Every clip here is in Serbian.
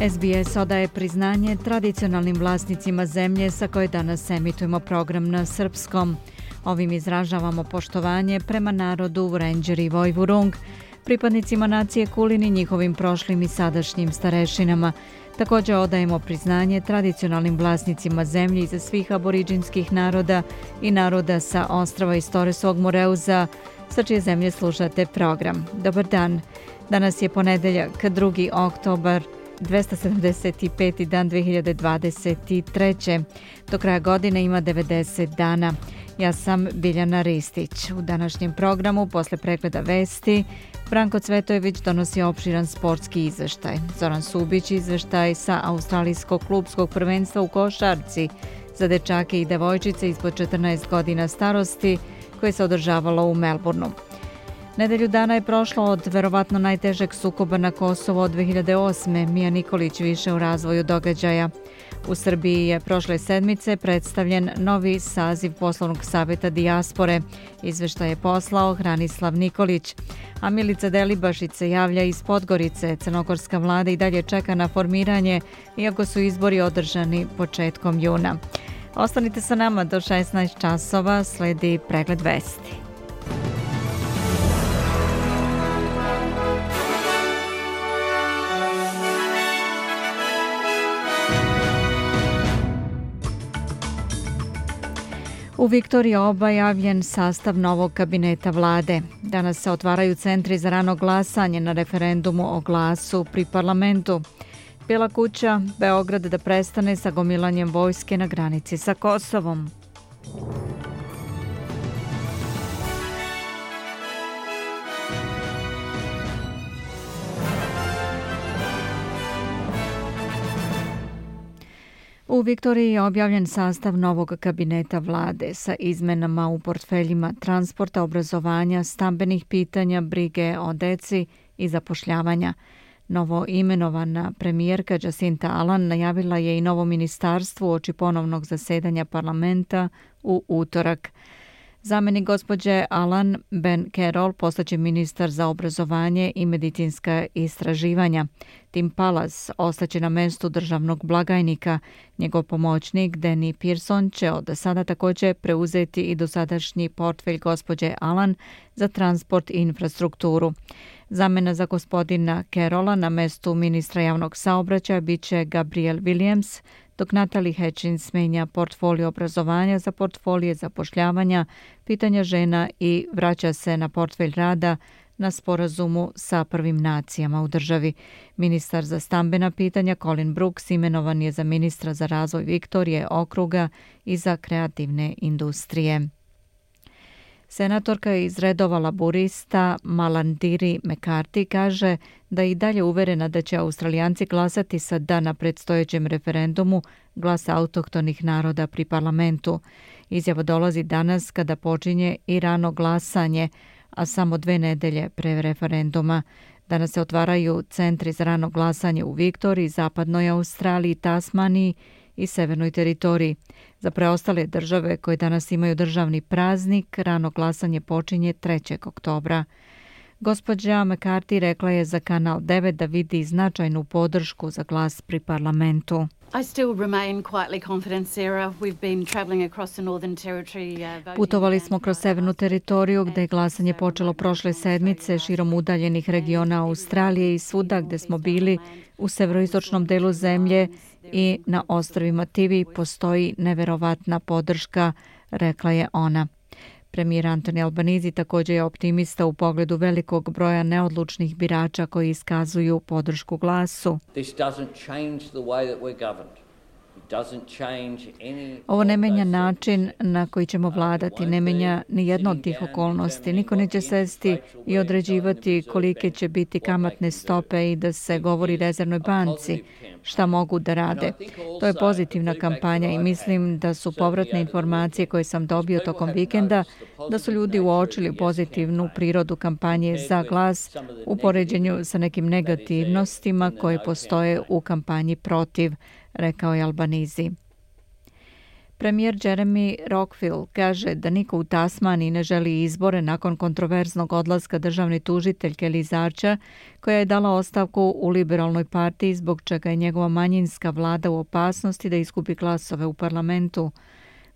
SBS odaje priznanje tradicionalnim vlasnicima zemlje sa koje danas emitujemo program na srpskom. Ovim izražavamo poštovanje prema narodu Ranger i Vojvurung, pripadnicima nacije Kulin i njihovim prošlim i sadašnjim starešinama. Također odajemo priznanje tradicionalnim vlasnicima zemlje iza svih aboriđinskih naroda i naroda sa ostrava i Storesog Moreuza, sa čije zemlje slušate program. Dobar dan. Danas je ponedeljak, 2. oktobar 275. dan 2023. Do kraja godine ima 90 dana. Ja sam Biljana Ristić. U današnjem programu, posle pregleda vesti, Branko Cvetojević donosi opširan sportski izveštaj. Zoran Subić izveštaj sa Australijskog klubskog prvenstva u Košarci za dečake i devojčice ispod 14 godina starosti koje se održavalo u Melbourneu. Nedelju dana je prošlo od verovatno najtežeg sukoba na Kosovo od 2008. Mija Nikolić više u razvoju događaja. U Srbiji je prošle sedmice predstavljen novi saziv poslovnog savjeta Dijaspore. Izvešta je poslao Hranislav Nikolić. A Milica Delibašić se javlja iz Podgorice. Crnogorska vlada i dalje čeka na formiranje, iako su izbori održani početkom juna. Ostanite sa nama do 16 časova, sledi pregled vesti. U Viktoriji oba javljen sastav novog kabineta vlade. Danas se otvaraju centri za rano glasanje na referendumu o glasu pri parlamentu. Bila kuća, Beograd da prestane sa gomilanjem vojske na granici sa Kosovom. U Viktoriji je objavljen sastav novog kabineta vlade sa izmenama u portfeljima transporta, obrazovanja, stambenih pitanja, brige o deci i zapošljavanja. Novo imenovana premijerka Jacinta Alan najavila je i novo ministarstvo oči ponovnog zasedanja parlamenta u utorak. Zamenik gospođe Alan Ben Carroll postaće ministar za obrazovanje i medicinska istraživanja. Tim Palas ostaće na mestu državnog blagajnika. Njegov pomoćnik Danny Pearson će od sada također preuzeti i dosadašnji portfelj gospođe Alan za transport i infrastrukturu. Zamena za gospodina Carola na mestu ministra javnog saobraćaja biće Gabriel Williams, dok Natalie Hitchins menja portfolio obrazovanja za portfolije zapošljavanja, pitanja žena i vraća se na portfelj rada na sporazumu sa prvim nacijama u državi. Ministar za stambena pitanja Colin Brooks imenovan je za ministra za razvoj Viktorije okruga i za kreativne industrije. Senatorka iz redova laburista Malandiri McCarthy kaže da i dalje uverena da će Australijanci glasati sa da na predstojećem referendumu glas autohtonih naroda pri parlamentu. Izjava dolazi danas kada počinje i rano glasanje, a samo dve nedelje pre referenduma. Danas se otvaraju centri za rano glasanje u Viktoriji, Zapadnoj Australiji, Tasmaniji i Severnoj teritoriji. Za preostale države koje danas imaju državni praznik, rano glasanje počinje 3. oktobra. Gospođa McCarthy rekla je za Kanal 9 da vidi značajnu podršku za glas pri parlamentu. Putovali smo kroz severnu teritoriju gde je glasanje počelo prošle sedmice širom udaljenih regiona Australije i svuda gde smo bili u severoistočnom delu zemlje i na ostrovima Tivi postoji neverovatna podrška, rekla je ona. Premijer Antoni Albanizi također je optimista u pogledu velikog broja neodlučnih birača koji iskazuju podršku glasu. Ovo ne menja način na koji ćemo vladati, ne menja ni jedno od tih okolnosti. Niko neće sesti i određivati kolike će biti kamatne stope i da se govori rezervnoj banci šta mogu da rade. To je pozitivna kampanja i mislim da su povratne informacije koje sam dobio tokom vikenda da su ljudi uočili pozitivnu prirodu kampanje za glas u poređenju sa nekim negativnostima koje postoje u kampanji protiv rekao je Albanizi. Premijer Jeremy Rockville kaže da niko u Tasmani ne želi izbore nakon kontroverznog odlaska državne tužiteljke Lizarča, koja je dala ostavku u liberalnoj partiji zbog čega je njegova manjinska vlada u opasnosti da iskupi glasove u parlamentu.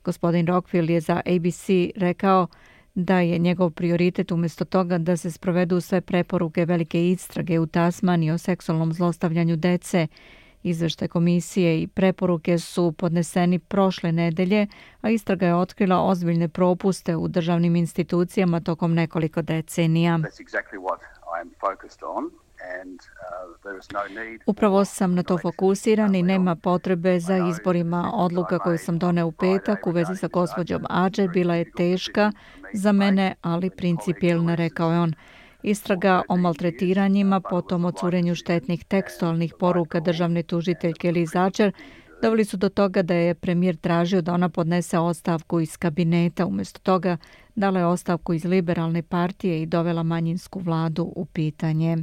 Gospodin Rockville je za ABC rekao da je njegov prioritet umjesto toga da se sprovedu sve preporuke velike istrage u Tasmani o seksualnom zlostavljanju dece Izveštaj komisije i preporuke su podneseni prošle nedelje, a istraga je otkrila ozbiljne propuste u državnim institucijama tokom nekoliko decenija. Upravo sam na to fokusiran i nema potrebe za izborima. Odluka koju sam doneo u petak u vezi sa gospođom Ađer bila je teška za mene, ali principijelna, rekao je on. Istraga o maltretiranjima, potom o curenju štetnih tekstualnih poruka državne tužiteljke Liz Archer doveli su do toga da je premijer tražio da ona podnese ostavku iz kabineta. Umjesto toga dala je ostavku iz liberalne partije i dovela manjinsku vladu u pitanje.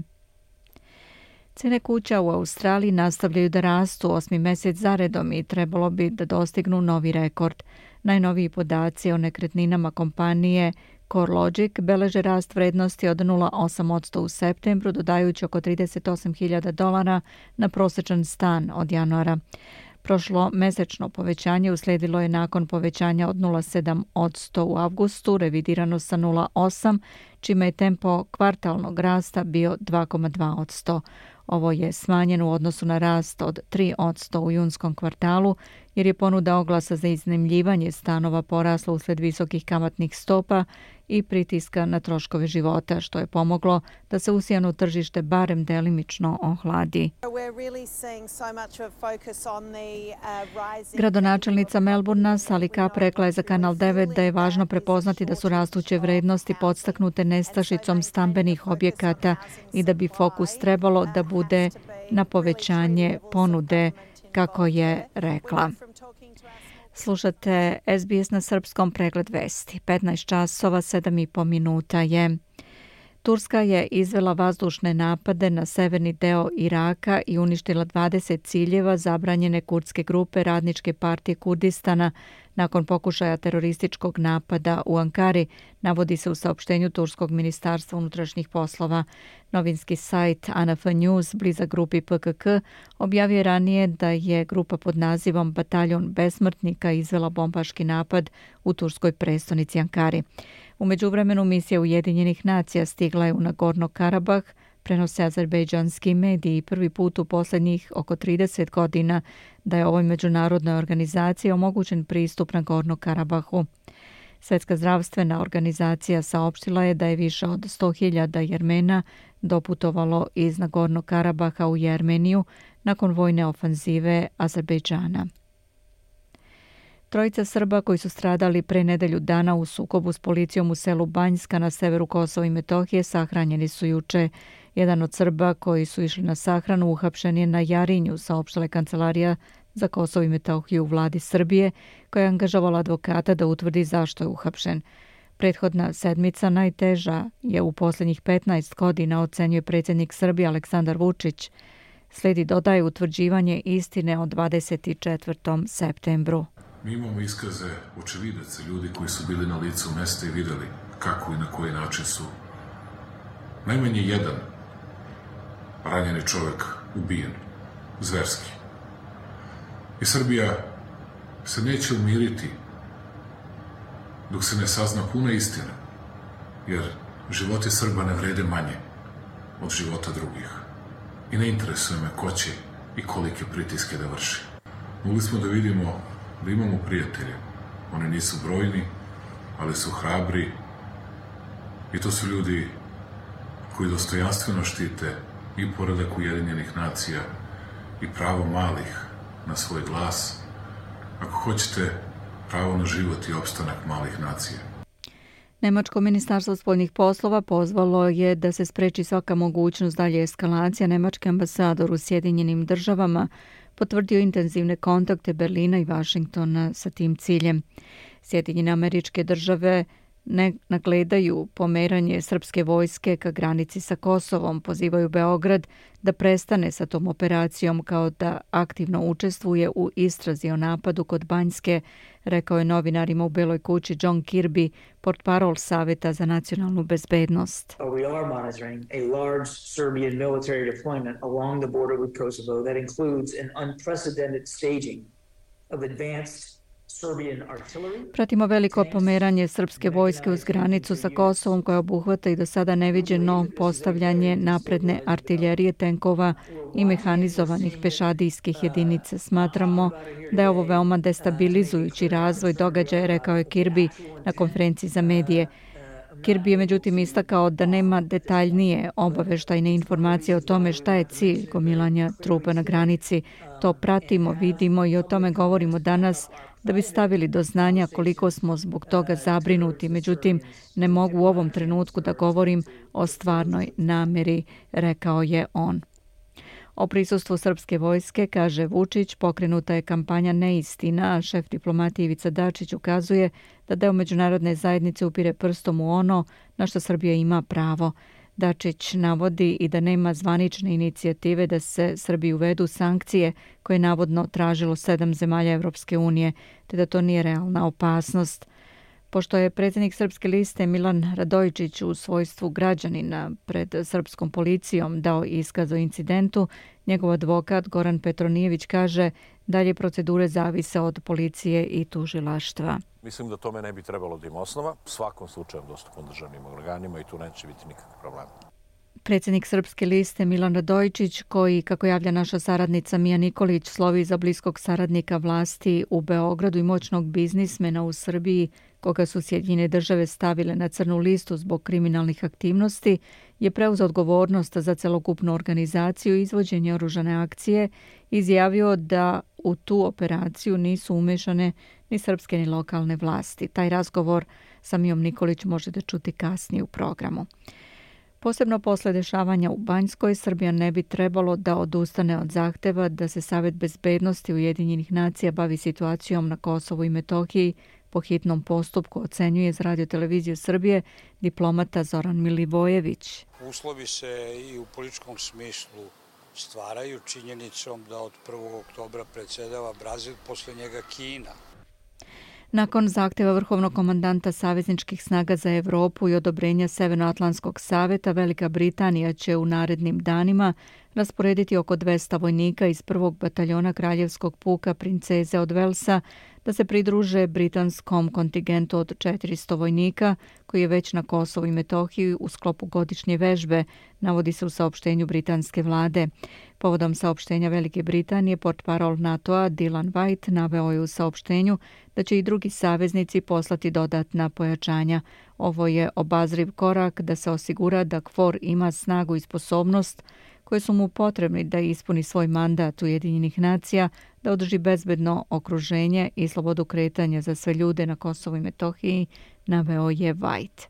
Cene kuća u Australiji nastavljaju da rastu osmi mjesec zaredom i trebalo bi da dostignu novi rekord. Najnoviji podaci o nekretninama kompanije CoreLogic beleže rast vrednosti od 0,8% u septembru, dodajući oko 38.000 dolara na prosječan stan od januara. Prošlo mesečno povećanje uslijedilo je nakon povećanja od 0,7% u avgustu, revidirano sa 0,8%, čime je tempo kvartalnog rasta bio 2,2%. Ovo je smanjeno u odnosu na rast od 3% u junskom kvartalu, jer je ponuda oglasa za iznemljivanje stanova porasla usled visokih kamatnih stopa i pritiska na troškove života, što je pomoglo da se usijano tržište barem delimično ohladi. Gradonačelnica Melburna Sally Kapp rekla je za Kanal 9 da je važno prepoznati da su rastuće vrednosti podstaknute nestašicom stambenih objekata i da bi fokus trebalo da bude na povećanje ponude, kako je rekla. Slušate SBS na srpskom pregled vesti. 15 časova 7,5 minuta je. Turska je izvela vazdušne napade na severni deo Iraka i uništila 20 ciljeva zabranjene kurdske grupe Radničke partije Kurdistana nakon pokušaja terorističkog napada u Ankari, navodi se u saopštenju Turskog ministarstva unutrašnjih poslova. Novinski sajt ANF News, bliza grupi PKK, objavio ranije da je grupa pod nazivom Bataljon besmrtnika izvela bombaški napad u turskoj prestonici Ankari. U međuvremenu misija Ujedinjenih nacija stigla je u Nagorno Karabah, prenose azerbejdžanski mediji prvi put u posljednjih oko 30 godina da je ovoj međunarodnoj organizaciji omogućen pristup na Gorno Karabahu. Svjetska zdravstvena organizacija saopštila je da je više od 100.000 Jermena doputovalo iz Nagorno Karabaha u Jermeniju nakon vojne ofanzive Azerbejdžana. Trojica Srba koji su stradali pre nedelju dana u sukobu s policijom u selu Banjska na severu Kosova i Metohije sahranjeni su juče. Jedan od Srba koji su išli na sahranu uhapšen je na Jarinju, saopštala kancelarija za Kosovo i Metohiju u vladi Srbije, koja je angažovala advokata da utvrdi zašto je uhapšen. Prethodna sedmica najteža je u posljednjih 15 godina, ocenjuje predsjednik Srbije Aleksandar Vučić. Sledi dodaje utvrđivanje istine o 24. septembru. Mi imamo iskaze očevidaca, ljudi koji su bili na licu mesta i videli kako i na koji način su najmanje jedan ranjeni čovek ubijen, zverski. I Srbija se neće umiriti dok se ne sazna puna istina, jer životi Srba ne vrede manje od života drugih. I ne interesuje me ko će i kolike pritiske da vrši. Mogli smo da vidimo da imamo prijatelje. Oni nisu brojni, ali su hrabri i to su ljudi koji dostojanstveno štite i poredak Ujedinjenih nacija i pravo malih na svoj glas ako hoćete pravo na život i opstanak malih nacija. Nemačko ministarstvo spoljnih poslova pozvalo je da se spreči svaka mogućnost dalje eskalacija. Nemački ambasador u Sjedinjenim državama potvrdio intenzivne kontakte Berlina i Vašingtona sa tim ciljem. Sjedinjene američke države ne nagledaju pomeranje srpske vojske ka granici sa Kosovom, pozivaju Beograd da prestane sa tom operacijom kao da aktivno učestvuje u istrazi o napadu kod Banjske, rekao je novinarima u Beloj kući John Kirby, portparol Saveta za nacionalnu bezbednost. We are monitoring a large Serbian military deployment along the border with Kosovo that includes an unprecedented staging of advanced Pratimo veliko pomeranje srpske vojske uz granicu sa Kosovom koja obuhvata i do sada neviđeno postavljanje napredne artiljerije tenkova i mehanizovanih pešadijskih jedinica. Smatramo da je ovo veoma destabilizujući razvoj događaja, rekao je Kirby na konferenciji za medije. Kirby je međutim istakao da nema detaljnije obaveštajne informacije o tome šta je cilj gomilanja trupa na granici. To pratimo, vidimo i o tome govorimo danas da bi stavili do znanja koliko smo zbog toga zabrinuti. Međutim, ne mogu u ovom trenutku da govorim o stvarnoj nameri, rekao je on. O prisustvu srpske vojske, kaže Vučić, pokrenuta je kampanja neistina, a šef diplomatije Ivica Dačić ukazuje da deo međunarodne zajednice upire prstom u ono na što Srbija ima pravo. Dačić navodi i da nema zvanične inicijative da se Srbiji uvedu sankcije koje je navodno tražilo sedam zemalja Evropske unije, te da to nije realna opasnost. Pošto je predsjednik Srpske liste Milan Radojičić u svojstvu građanina pred srpskom policijom dao iskaz o incidentu, njegov advokat Goran Petronijević kaže dalje procedure zavise od policije i tužilaštva. Mislim da tome ne bi trebalo da ima osnova. Svakom slučaju dostupno državnim organima i tu neće biti nikakve problema. Predsjednik Srpske liste Milan Radojičić, koji, kako javlja naša saradnica Mija Nikolić, slovi za bliskog saradnika vlasti u Beogradu i moćnog biznismena u Srbiji, koga su Sjedinjene države stavile na crnu listu zbog kriminalnih aktivnosti, je preuzeo odgovornost za celokupnu organizaciju i izvođenje oružane akcije, izjavio da u tu operaciju nisu umešane ni srpske ni lokalne vlasti. Taj razgovor sa Mijom Nikolić možete čuti kasnije u programu. Posebno posle dešavanja u Banjskoj, Srbija ne bi trebalo da odustane od zahteva da se Savet bezbednosti Ujedinjenih nacija bavi situacijom na Kosovu i Metohiji po hitnom postupku, ocenjuje za radio televiziju Srbije diplomata Zoran Milivojević. Uslovi se i u političkom smislu stvaraju činjenicom da od 1. oktobra predsedava Brazil, posle njega Kina. Nakon zahteva vrhovnog komandanta Savezničkih snaga za Evropu i odobrenja Severnoatlantskog saveta, Velika Britanija će u narednim danima rasporediti oko 200 vojnika iz prvog bataljona Kraljevskog puka princeze od Velsa da se pridruže britanskom kontingentu od 400 vojnika koji je već na Kosovu i Metohiji u sklopu godišnje vežbe, navodi se u saopštenju britanske vlade. Povodom saopštenja Velike Britanije, portparol NATO-a Dylan White naveo je u saopštenju da će i drugi saveznici poslati dodatna pojačanja. Ovo je obazriv korak da se osigura da KFOR ima snagu i sposobnost koje su mu potrebni da ispuni svoj mandat Ujedinjenih nacija, da održi bezbedno okruženje i slobodu kretanja za sve ljude na Kosovu i Metohiji, naveo je White.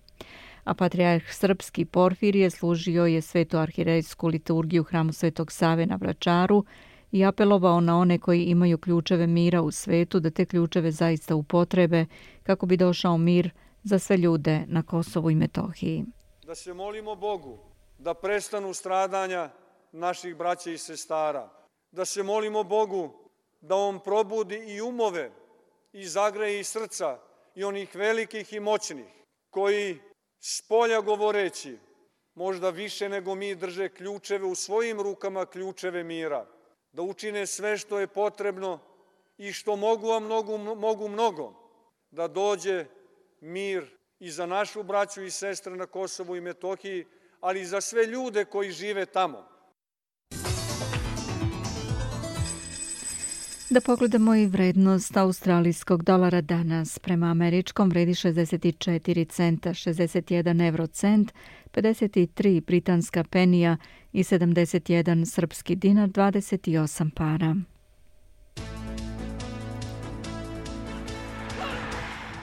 A patrijarh srpski Porfirije služio je svetu arhirejsku liturgiju hramu Svetog Save na Vračaru i apelovao na one koji imaju ključeve mira u svetu da te ključeve zaista upotrebe kako bi došao mir za sve ljude na Kosovu i Metohiji. Da se molimo Bogu da prestanu stradanja naših braća i sestara, da se molimo Bogu da On probudi i umove i zagreje i srca i onih velikih i moćnih, koji s polja govoreći, možda više nego mi drže ključeve u svojim rukama, ključeve mira, da učine sve što je potrebno i što mogu, a mnogu, mogu mnogo, da dođe mir i za našu braću i sestre na Kosovu i Metohiji, ali i za sve ljude koji žive tamo. Da pogledamo i vrednost australijskog dolara danas. Prema američkom vredi 64 centa, 61 eurocent, 53 britanska penija i 71 srpski dinar, 28 para.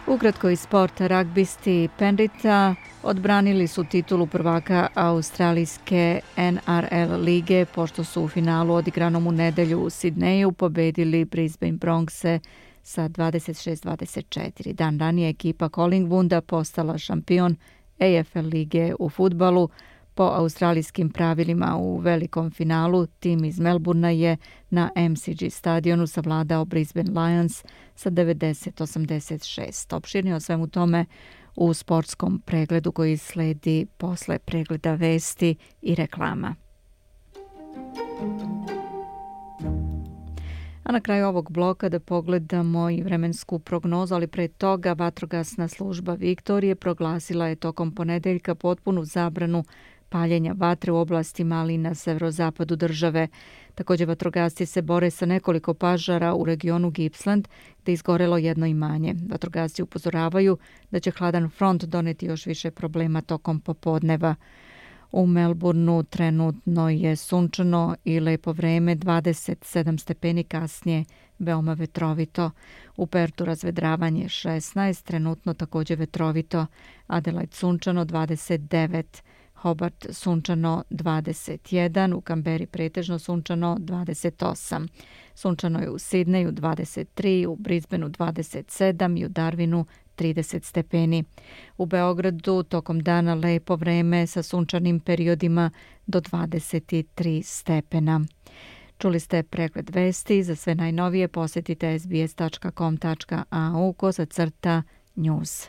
Ukratko iz sporta, ragbisti Penrita odbranili su titulu prvaka australijske NRL lige pošto su u finalu odigranom u nedelju u Sidneju pobedili Brisbane Bronxe sa 26-24. Dan ranije ekipa Collingwooda postala šampion AFL lige u futbalu po australijskim pravilima u velikom finalu tim iz Melburna je na MCG stadionu savladao Brisbane Lions sa 90-86. Opširnije o svemu tome u sportskom pregledu koji sledi posle pregleda vesti i reklama. A na kraju ovog bloka da pogledamo i vremensku prognozu, ali pre toga vatrogasna služba Viktorije proglasila je tokom ponedeljka potpunu zabranu paljenja vatre u oblastima, ali na severozapadu države. Takođe, vatrogasci se bore sa nekoliko pažara u regionu Gippsland, gde izgorelo jedno imanje. Vatrogasci upozoravaju da će hladan front doneti još više problema tokom popodneva. U Melbourneu trenutno je sunčano i lepo vreme, 27 stepeni kasnije, veoma vetrovito. U Pertu razvedravanje 16, trenutno takođe vetrovito. Adelaide sunčano 29 Hobart sunčano 21, u Kamberi pretežno sunčano 28. Sunčano je u Sidneju 23, u Brisbaneu 27 i u Darwinu 30 stepeni. U Beogradu tokom dana lepo vreme sa sunčanim periodima do 23 stepena. Čuli ste pregled vesti, za sve najnovije posetite sbs.com.au koza crta news.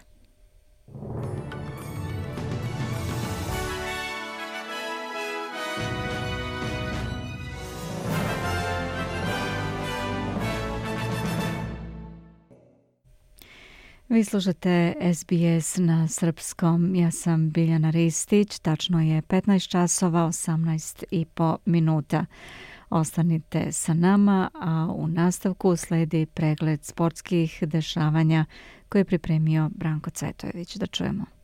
Vi slušate SBS na srpskom. Ja sam Biljana Ristić. Tačno je 15 časova, 18 i po minuta. Ostanite sa nama, a u nastavku sledi pregled sportskih dešavanja koje je pripremio Branko Cvetojević. Da čujemo.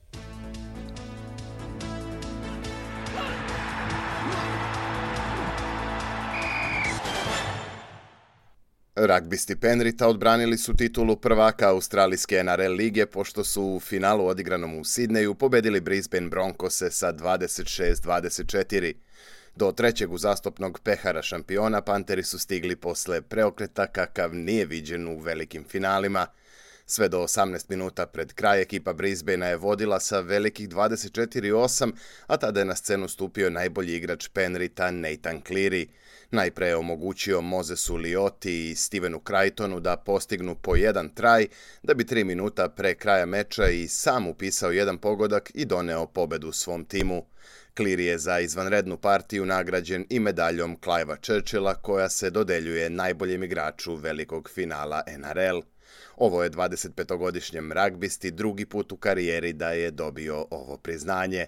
Ragbisti Penrita odbranili su titulu prvaka australijske NRL lige pošto su u finalu odigranom u Sidneju pobedili Brisbane Broncose sa 26-24. Do trećeg uzastopnog pehara šampiona Panteri su stigli posle preokreta kakav nije viđen u velikim finalima. Sve do 18 minuta pred kraj ekipa Brisbanea je vodila sa velikih 24-8, a tada je na scenu stupio najbolji igrač Penrita Nathan Cleary – Najpre je omogućio Mozesu Lioti i Stevenu Krajtonu da postignu po jedan traj, da bi tri minuta pre kraja meča i sam upisao jedan pogodak i doneo pobedu svom timu. Cleary je za izvanrednu partiju nagrađen i medaljom Cliva Churchilla koja se dodeljuje najboljem igraču velikog finala NRL. Ovo je 25-godišnjem ragbisti drugi put u karijeri da je dobio ovo priznanje.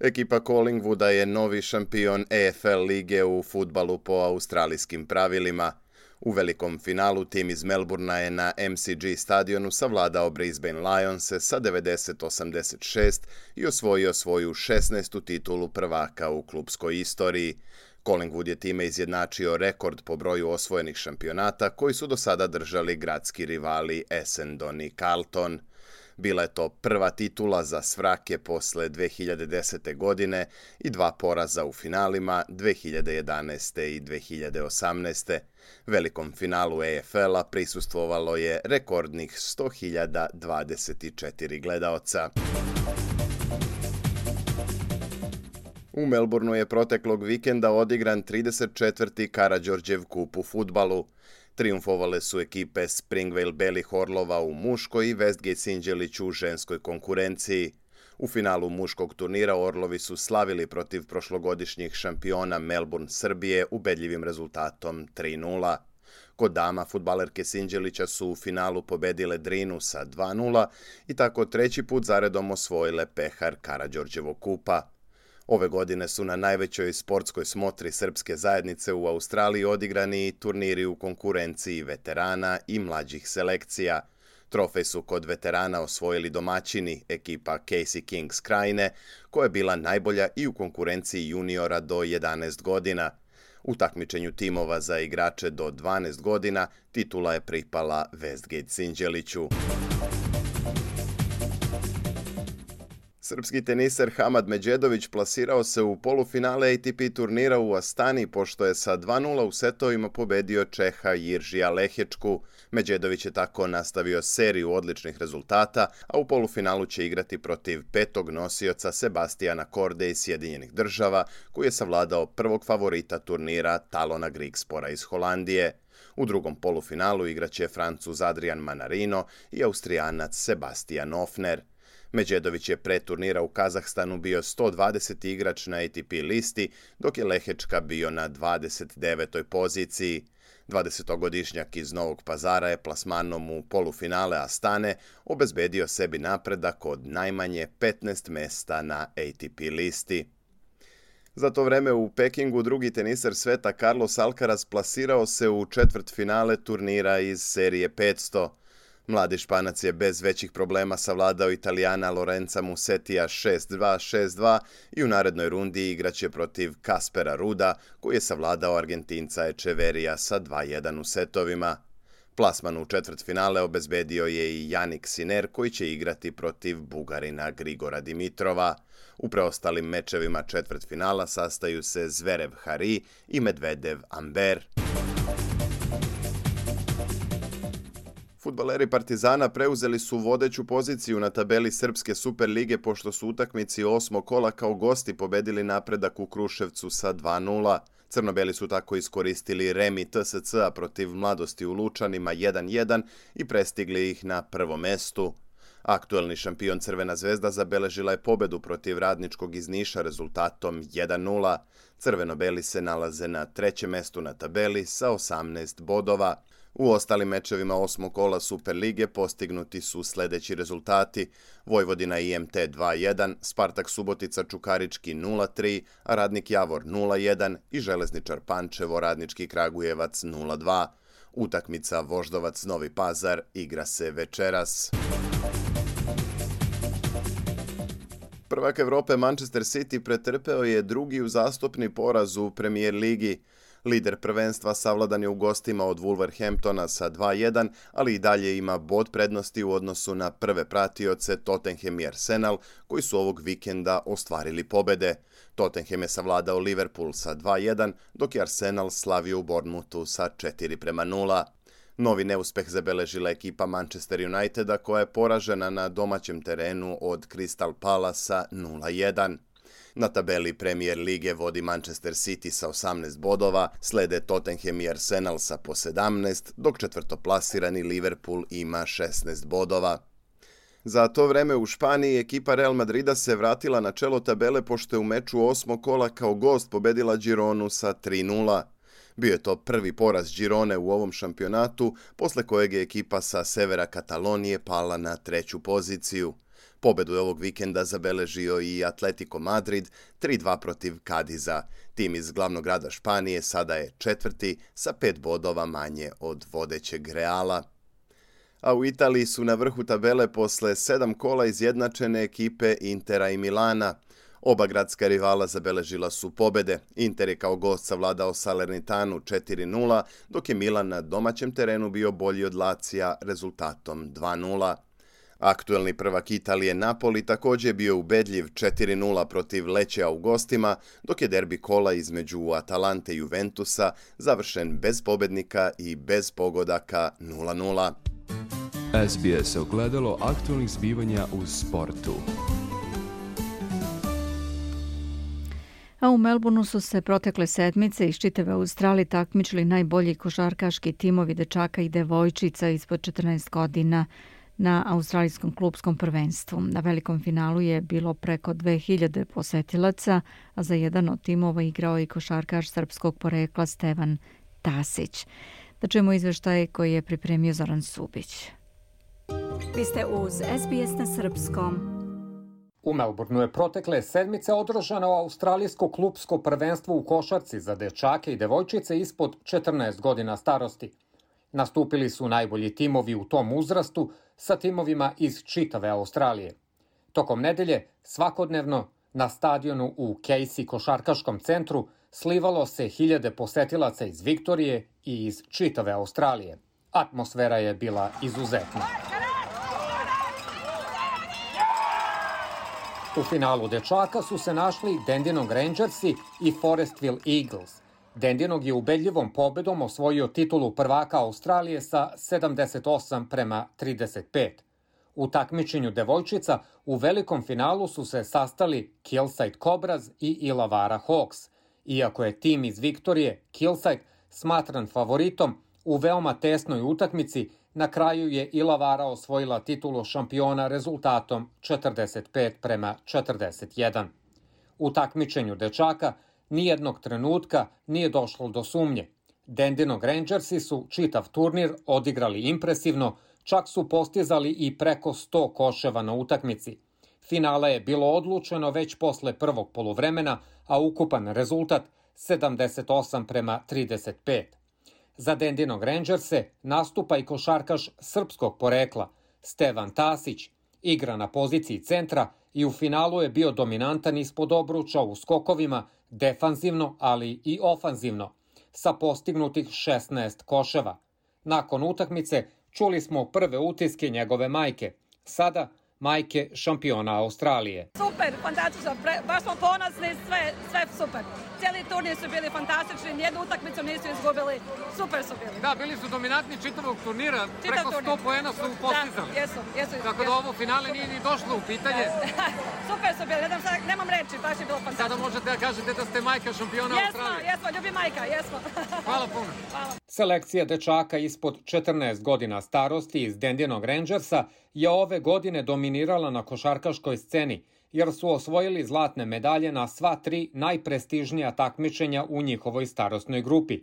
Ekipa Collingwooda je novi šampion EFL lige u futbalu po australijskim pravilima. U velikom finalu tim iz Melburna je na MCG stadionu savladao Brisbane Lions sa 90-86 i osvojio svoju 16. titulu prvaka u klubskoj istoriji. Collingwood je time izjednačio rekord po broju osvojenih šampionata koji su do sada držali gradski rivali Essendon i Carlton – Bila je to prva titula za Svrake posle 2010. godine i dva poraza u finalima 2011. i 2018. Velikom finalu EFL-a prisustvovalo je rekordnih 100.024 gledaoca. U Melbourneu je proteklog vikenda odigran 34. Karadžorđev kup u futbalu. Triumfovale su ekipe Springvale Belih Orlova u muškoj i Westgate Sinđelić u ženskoj konkurenciji. U finalu muškog turnira Orlovi su slavili protiv prošlogodišnjih šampiona Melbourne Srbije ubedljivim rezultatom 3-0. Kod dama futbalerke Sinđelića su u finalu pobedile Drinu sa 2-0 i tako treći put zaredom osvojile pehar Karadžorđevog kupa. Ove godine su na najvećoj sportskoj smotri srpske zajednice u Australiji odigrani turniri u konkurenciji veterana i mlađih selekcija. Trofej su kod veterana osvojili domaćini, ekipa Casey Kings Krajine, koja je bila najbolja i u konkurenciji juniora do 11 godina. U takmičenju timova za igrače do 12 godina titula je pripala Westgate Sinđeliću. Srpski teniser Hamad Međedović plasirao se u polufinale ATP turnira u Astani pošto je sa 2-0 u setovima pobedio Čeha Jiržija Lehečku. Međedović je tako nastavio seriju odličnih rezultata, a u polufinalu će igrati protiv petog nosioca Sebastijana Korde iz Sjedinjenih država, koji je savladao prvog favorita turnira Talona Grigspora iz Holandije. U drugom polufinalu igraće Francuz Adrian Manarino i Austrijanac Sebastian Ofner. Međedović je pre turnira u Kazahstanu bio 120. igrač na ATP listi, dok je Lehečka bio na 29. poziciji. 20-godišnjak iz Novog pazara je plasmanom u polufinale Astane obezbedio sebi napredak od najmanje 15 mesta na ATP listi. Za to vreme u Pekingu drugi teniser sveta Carlos Alcaraz plasirao se u četvrt finale turnira iz serije 500. Mladi Španac je bez većih problema savladao Italijana Lorenza Musetija 6-2, 6-2 i u narednoj rundi igraće protiv Kaspera Ruda, koji je savladao Argentinca Echeverija sa 2-1 u setovima. Plasman u četvrt finale obezbedio je i Janik Siner koji će igrati protiv Bugarina Grigora Dimitrova. U preostalim mečevima četvrt finala sastaju se Zverev Hari i Medvedev Amber. Futbaleri Partizana preuzeli su vodeću poziciju na tabeli Srpske Superlige pošto su utakmici osmo kola kao gosti pobedili napredak u Kruševcu sa 2-0. Crnobeli su tako iskoristili remi TSC-a protiv mladosti u Lučanima 1-1 i prestigli ih na prvo mestu. Aktuelni šampion Crvena zvezda zabeležila je pobedu protiv radničkog iz Niša rezultatom 1-0. Crveno-beli se nalaze na trećem mestu na tabeli sa 18 bodova. U ostalim mečevima osmog kola Superlige postignuti su sledeći rezultati. Vojvodina IMT 2-1, Spartak Subotica Čukarički 0-3, a Radnik Javor 0-1 i Železničar Pančevo Radnički Kragujevac 0-2. Utakmica Voždovac Novi Pazar igra se večeras. Prvak Evrope Manchester City pretrpeo je drugi uzastopni poraz u Premier Ligi. Lider prvenstva savladan je u gostima od Wolverhamptona sa 2-1, ali i dalje ima bod prednosti u odnosu na prve pratioce Tottenham i Arsenal, koji su ovog vikenda ostvarili pobede. Tottenham je savladao Liverpool sa 2-1, dok je Arsenal slavio u Bournemouthu sa 4 prema 0. Novi neuspeh zabeležila ekipa Manchester Uniteda koja je poražena na domaćem terenu od Crystal Palasa 0-1. Na tabeli Premier Lige vodi Manchester City sa 18 bodova, slede Tottenham i Arsenal sa po 17, dok četvrtoplasirani Liverpool ima 16 bodova. Za to vreme u Španiji ekipa Real Madrida se vratila na čelo tabele pošto je u meču osmo kola kao gost pobedila Gironu sa 3-0. Bio je to prvi poraz Girone u ovom šampionatu, posle kojeg je ekipa sa severa Katalonije pala na treću poziciju. Pobedu ovog vikenda zabeležio i Atletico Madrid 3-2 protiv Kadiza. Tim iz glavnog grada Španije sada je četvrti sa pet bodova manje od vodećeg Reala. A u Italiji su na vrhu tabele posle sedam kola izjednačene ekipe Intera i Milana. Oba gradska rivala zabeležila su pobede. Inter je kao gost savladao Salernitanu 4-0, dok je Milan na domaćem terenu bio bolji od Lacija rezultatom 2-0. Aktuelni prvak Italije Napoli takođe je bio ubedljiv 4-0 protiv Lećea u gostima, dok je derbi kola između Atalante i Juventusa završen bez pobednika i bez pogodaka 0-0. SBS ogledalo aktualnih zbivanja u sportu. A u Melbourneu su se protekle sedmice iz čitave Australije takmičili najbolji košarkaški timovi dečaka i devojčica ispod 14 godina na australijskom klubskom prvenstvu. Na velikom finalu je bilo preko 2000 posetilaca, a za jedan od timova igrao i košarkaš srpskog porekla Stevan Tasić. Da čujemo izveštaj koji je pripremio Zoran Subić. Vi ste uz SBS na Srpskom. U Melbourneu je protekle sedmice održano australijsko klubsko prvenstvo u košarci za dečake i devojčice ispod 14 godina starosti. Nastupili su najbolji timovi u tom uzrastu sa timovima iz čitave Australije. Tokom nedelje, svakodnevno, Na stadionu u Casey košarkaškom centru slivalo se hiljade posetilaca iz Viktorije i iz čitave Australije. Atmosfera je bila izuzetna. U finalu dečaka su se našli Dendinog Rangersi i Forestville Eagles. Dendinog je ubedljivom pobedom osvojio titulu prvaka Australije sa 78 prema 35. U takmičenju devojčica u velikom finalu su se sastali Killside Cobras i Ilavara Hawks. Iako je tim iz Viktorije, Killside, smatran favoritom, u veoma tesnoj utakmici na kraju je Ilavara osvojila titulu šampiona rezultatom 45 prema 41. U takmičenju dečaka nijednog trenutka nije došlo do sumnje. Dendinog Rangersi su čitav turnir odigrali impresivno, čak su postizali i preko 100 koševa na utakmici. Finala je bilo odlučeno već posle prvog poluvremena, a ukupan rezultat 78 prema 35. Za Dendinog Rangerse nastupa i košarkaš srpskog porekla Stevan Tasić, igra na poziciji centra i u finalu je bio dominantan ispod obruča u skokovima, defanzivno, ali i ofanzivno, sa postignutih 16 koševa. Nakon utakmice čuli smo prve utiske njegove majke. Sada majke šampiona Australije. Super, fantastično, Pre, baš smo ponosni, sve, sve super. Cijeli turnir su bili fantastični, nijednu utakmicu nisu izgubili, super su bili. Da, bili su dominantni čitavog turnira, Čitav preko 100 turnir. poena su postizali. Da, jesu, jesu. Tako da ovo finale nije ni došlo u pitanje. Da. super su bili, nemam, nemam reči, baš je bilo fantastično. Sada možete da kažete da ste majka šampiona jesmo, Australije. Jesmo, jesmo, ljubi majka, jesmo. Hvala puno. Hvala. Selekcija dečaka ispod 14 godina starosti iz Dendinog Rangersa je ove godine dominirala na košarkaškoj sceni, jer su osvojili zlatne medalje na sva tri najprestižnija takmičenja u njihovoj starostnoj grupi.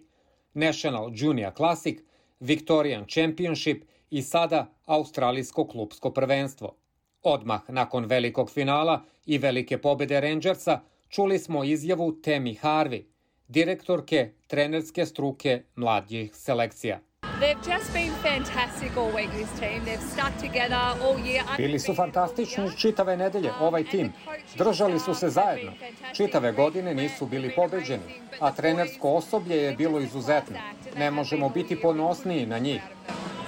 National Junior Classic, Victorian Championship i sada Australijsko klubsko prvenstvo. Odmah nakon velikog finala i velike pobede Rangersa čuli smo izjavu Temi Harvey, direktorke trenerske struke mladih selekcija. Bili su fantastični čitave nedelje, ovaj tim. Držali su se zajedno. Čitave godine nisu bili pobeđeni, a trenersko osoblje je bilo izuzetno. Ne možemo biti ponosniji na njih.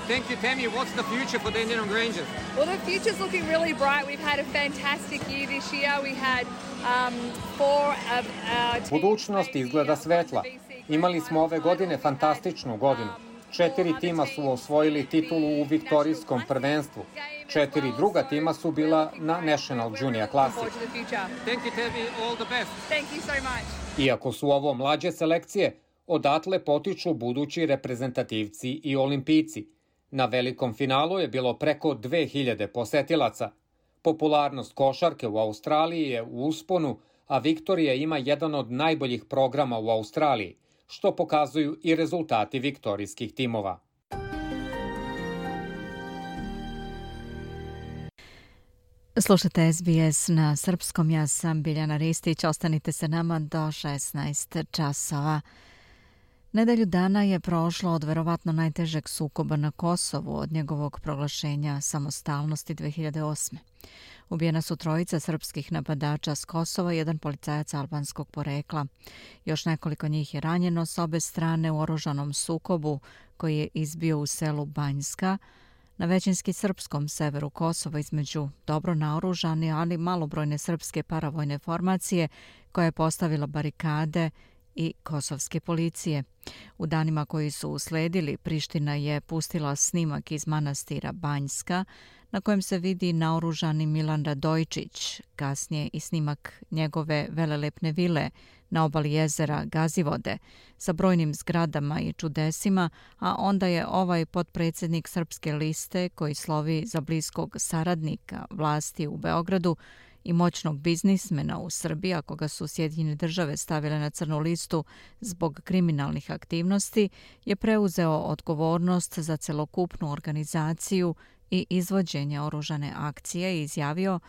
Thank you, Tammy. What's the future for the Indian Rangers? Well, the future's looking really bright. We've had a fantastic year this year. We had um, four of our Budućnost izgleda svetla. Imali smo ove godine fantastičnu godinu. Četiri tima su osvojili titulu u viktorijskom prvenstvu. Četiri druga tima su bila na National Junior much. Iako su ovo mlađe selekcije, odatle potiču budući reprezentativci i olimpijci. Na velikom finalu je bilo preko 2000 posetilaca. Popularnost košarke u Australiji je u usponu, a Viktorija ima jedan od najboljih programa u Australiji – što pokazuju i rezultati viktorijskih timova. Slušate SBS na srpskom, ja sam Biljana Ristić, ostanite se nama do 16 časova. Nedelju dana je prošlo od verovatno najtežeg sukoba na Kosovu od njegovog proglašenja samostalnosti 2008. Ubijena su trojica srpskih napadača s Kosova i jedan policajac albanskog porekla. Još nekoliko njih je ranjeno s obe strane u oružanom sukobu koji je izbio u selu Banjska, na većinski srpskom severu Kosova između dobro naoružane, ali malobrojne srpske paravojne formacije koja je postavila barikade i kosovske policije. U danima koji su usledili, Priština je pustila snimak iz manastira Banjska, na kojem se vidi naoružani Milan Radojčić, kasnije i snimak njegove velelepne vile na obali jezera Gazivode sa brojnim zgradama i čudesima, a onda je ovaj potpredsjednik Srpske liste koji slovi za bliskog saradnika vlasti u Beogradu i moćnog biznismena u Srbiji, ako ga su Sjedinjene države stavile na crnu listu zbog kriminalnih aktivnosti, je preuzeo odgovornost za celokupnu organizaciju i izvođenje oružane akcije i izjavio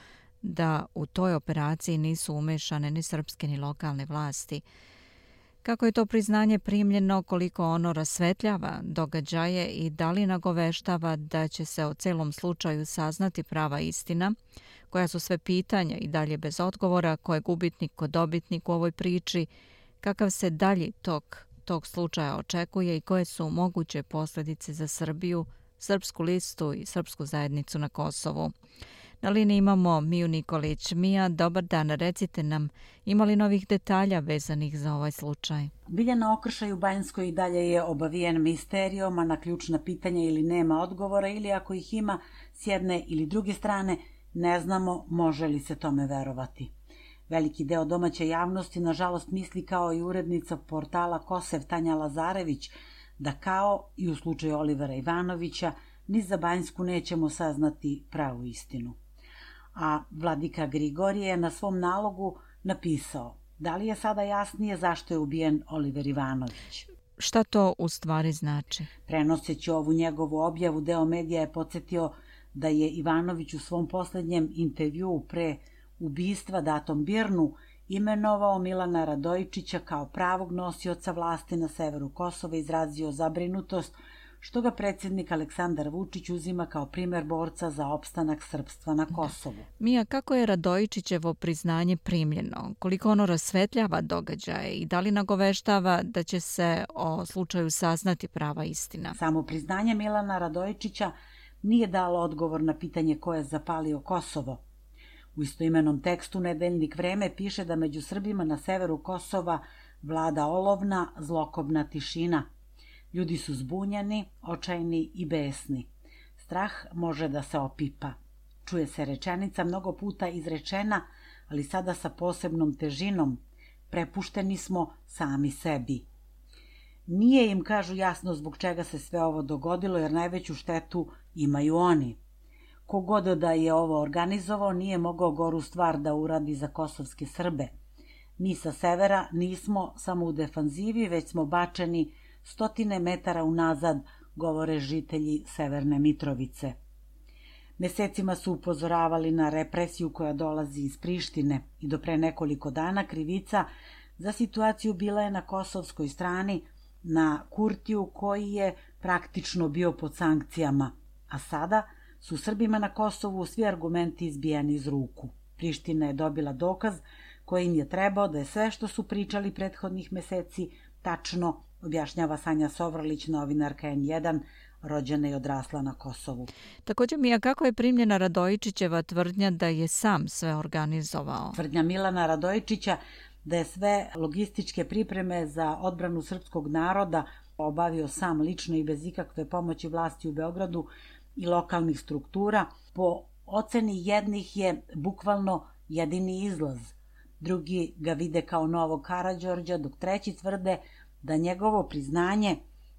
da u toj operaciji nisu umešane ni srpske ni lokalne vlasti. Kako je to priznanje primljeno, koliko ono rasvetljava događaje i da li nagoveštava da će se o celom slučaju saznati prava istina, Koja su sve pitanja i dalje bez odgovora, ko je gubitnik, ko dobitnik u ovoj priči, kakav se dalji tok tog slučaja očekuje i koje su moguće posljedice za Srbiju, srpsku listu i srpsku zajednicu na Kosovu. Na liniji imamo Miju Nikolić. Mija, dobar dan. Recite nam, ima li novih detalja vezanih za ovaj slučaj? Biljana Okršaj u Banjskoj i dalje je obavijen misterijom, a na ključna pitanja ili nema odgovora ili ako ih ima s jedne ili druge strane, ne znamo može li se tome verovati. Veliki deo domaće javnosti, nažalost, misli kao i urednica portala Kosev Tanja Lazarević, da kao i u slučaju Olivera Ivanovića, ni za Banjsku nećemo saznati pravu istinu a vladika Grigorije je na svom nalogu napisao da li je sada jasnije zašto je ubijen Oliver Ivanović. Šta to u stvari znači? Prenoseći ovu njegovu objavu, deo medija je podsjetio da je Ivanović u svom poslednjem intervju pre ubistva datom Birnu imenovao Milana Radojičića kao pravog nosioca vlasti na severu Kosova i izrazio zabrinutost što ga predsjednik Aleksandar Vučić uzima kao primer borca za opstanak srpstva na Kosovu. Mija, kako je Radojičićevo priznanje primljeno? Koliko ono rasvetljava događaje i da li nagoveštava da će se o slučaju saznati prava istina? Samo priznanje Milana Radojičića nije dalo odgovor na pitanje ko je zapalio Kosovo. U istoimenom tekstu Nedeljnik vreme piše da među Srbima na severu Kosova vlada olovna, zlokobna tišina – Ljudi su zbunjeni, očajni i besni. Strah može da se opipa. Čuje se rečenica mnogo puta izrečena, ali sada sa posebnom težinom. Prepušteni smo sami sebi. Nije im, kažu jasno, zbog čega se sve ovo dogodilo, jer najveću štetu imaju oni. Kogod da je ovo organizovao, nije mogao goru stvar da uradi za kosovske Srbe. Mi sa severa nismo samo u defanzivi, već smo bačeni stotine metara unazad, govore žitelji Severne Mitrovice. Mesecima su upozoravali na represiju koja dolazi iz Prištine i do pre nekoliko dana krivica za situaciju bila je na kosovskoj strani, na Kurtiju koji je praktično bio pod sankcijama, a sada su Srbima na Kosovu svi argumenti izbijeni iz ruku. Priština je dobila dokaz koji im je trebao da je sve što su pričali prethodnih meseci tačno objašnjava Sanja Sovrlić, novinarka N1, rođena i odrasla na Kosovu. Također mi je kako je primljena Radojičićeva tvrdnja da je sam sve organizovao? Tvrdnja Milana Radojičića da je sve logističke pripreme za odbranu srpskog naroda obavio sam lično i bez ikakve pomoći vlasti u Beogradu i lokalnih struktura. Po oceni jednih je bukvalno jedini izlaz. Drugi ga vide kao novog Karadžorđa, dok treći tvrde da njegovo priznanje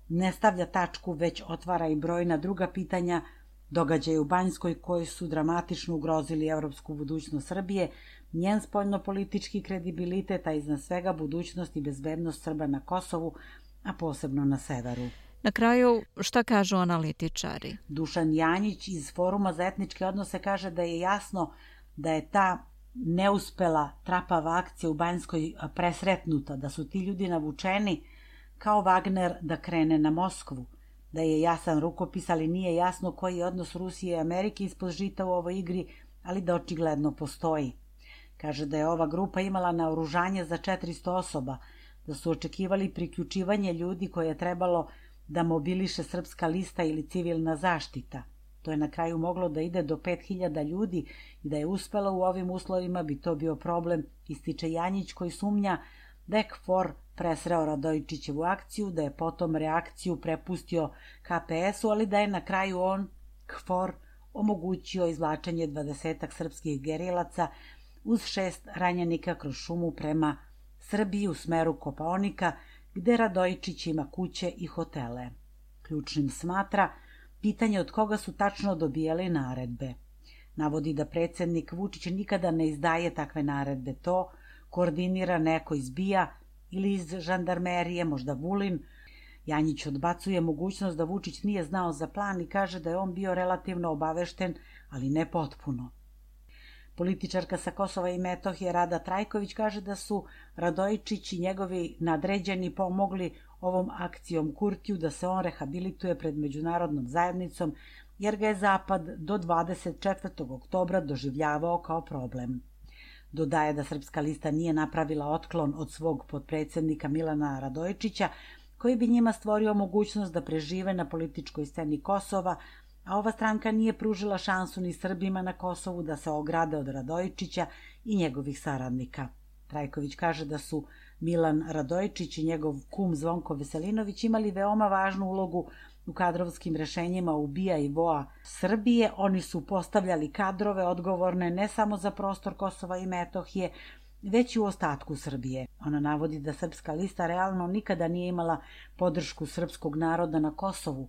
ne stavlja tačku, već otvara i brojna druga pitanja događaje u Banjskoj koji su dramatično ugrozili evropsku budućnost Srbije, njen spoljno-politički kredibilitet, a iznad svega budućnost i bezbednost Srba na Kosovu, a posebno na severu. Na kraju, šta kažu analitičari? Dušan Janjić iz Foruma za etničke odnose kaže da je jasno da je ta neuspela trapava akcija u Banjskoj presretnuta, da su ti ljudi navučeni kao Wagner da krene na Moskvu, da je jasan rukopis, ali nije jasno koji je odnos Rusije i Amerike ispod žita u ovoj igri, ali da očigledno postoji. Kaže da je ova grupa imala naoružanje za 400 osoba, da su očekivali priključivanje ljudi koje je trebalo da mobiliše srpska lista ili civilna zaštita. To je na kraju moglo da ide do 5000 ljudi i da je uspelo u ovim uslovima bi to bio problem, ističe Janjić koji sumnja da je KFOR presreo Radojičićevu akciju, da je potom reakciju prepustio KPS-u, ali da je na kraju on, KFOR, omogućio izvlačenje dvadesetak srpskih gerilaca uz šest ranjenika kroz šumu prema Srbiji u smeru Kopaonika, gde Radojičić ima kuće i hotele. Ključnim smatra pitanje od koga su tačno dobijali naredbe. Navodi da predsednik Vučić nikada ne izdaje takve naredbe. To koordinira neko izbija ili iz žandarmerije, možda Vulin. Janjić odbacuje mogućnost da Vučić nije znao za plan i kaže da je on bio relativno obavešten, ali ne potpuno. Političarka sa Kosova i Metohije Rada Trajković kaže da su Radojičić i njegovi nadređeni pomogli ovom akcijom Kurtiju da se on rehabilituje pred međunarodnom zajednicom, jer ga je Zapad do 24. oktobra doživljavao kao problem. Dodaje da Srpska lista nije napravila otklon od svog podpredsednika Milana Radojičića, koji bi njima stvorio mogućnost da prežive na političkoj sceni Kosova, a ova stranka nije pružila šansu ni Srbima na Kosovu da se ograde od Radojičića i njegovih saradnika. Trajković kaže da su Milan Radojičić i njegov kum Zvonko Veselinović imali veoma važnu ulogu u kadrovskim rešenjima ubija i voa Srbije. Oni su postavljali kadrove odgovorne ne samo za prostor Kosova i Metohije, već i u ostatku Srbije. Ona navodi da srpska lista realno nikada nije imala podršku srpskog naroda na Kosovu,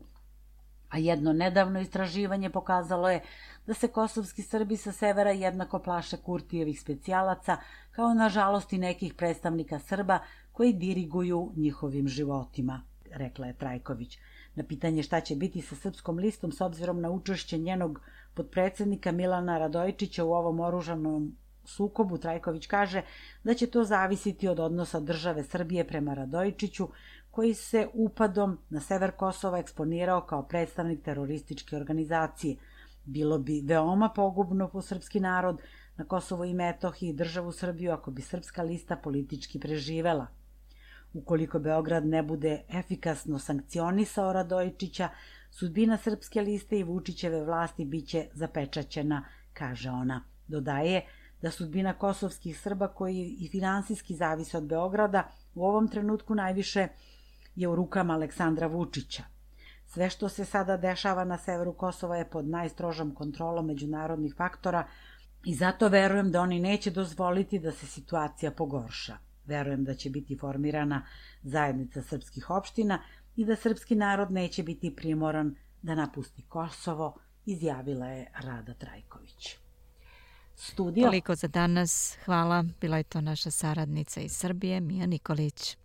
a jedno nedavno istraživanje pokazalo je da se kosovski Srbi sa severa jednako plaše Kurtijevih specijalaca, kao nažalost i nekih predstavnika Srba koji diriguju njihovim životima, rekla je Trajković. Na pitanje šta će biti sa srpskom listom s obzirom na učešće njenog podpredsednika Milana Radojičića u ovom oružanom sukobu, Trajković kaže da će to zavisiti od odnosa države Srbije prema Radojičiću, koji se upadom na sever Kosova eksponirao kao predstavnik terorističke organizacije. Bilo bi veoma pogubno po srpski narod na Kosovo i Metohiji i državu Srbiju ako bi srpska lista politički preživela. Ukoliko Beograd ne bude efikasno sankcionisao Radojičića, sudbina srpske liste i Vučićeve vlasti biće zapečaćena, kaže ona. Dodaje da sudbina kosovskih Srba koji i finansijski zavise od Beograda u ovom trenutku najviše je u rukama Aleksandra Vučića. Sve što se sada dešava na severu Kosova je pod najstrožom kontrolom međunarodnih faktora i zato verujem da oni neće dozvoliti da se situacija pogorša. Verujem da će biti formirana zajednica srpskih opština i da srpski narod neće biti primoran da napusti Kosovo, izjavila je Rada Trajković. Studio. Toliko za danas. Hvala. Bila je to naša saradnica iz Srbije, Mija Nikolić.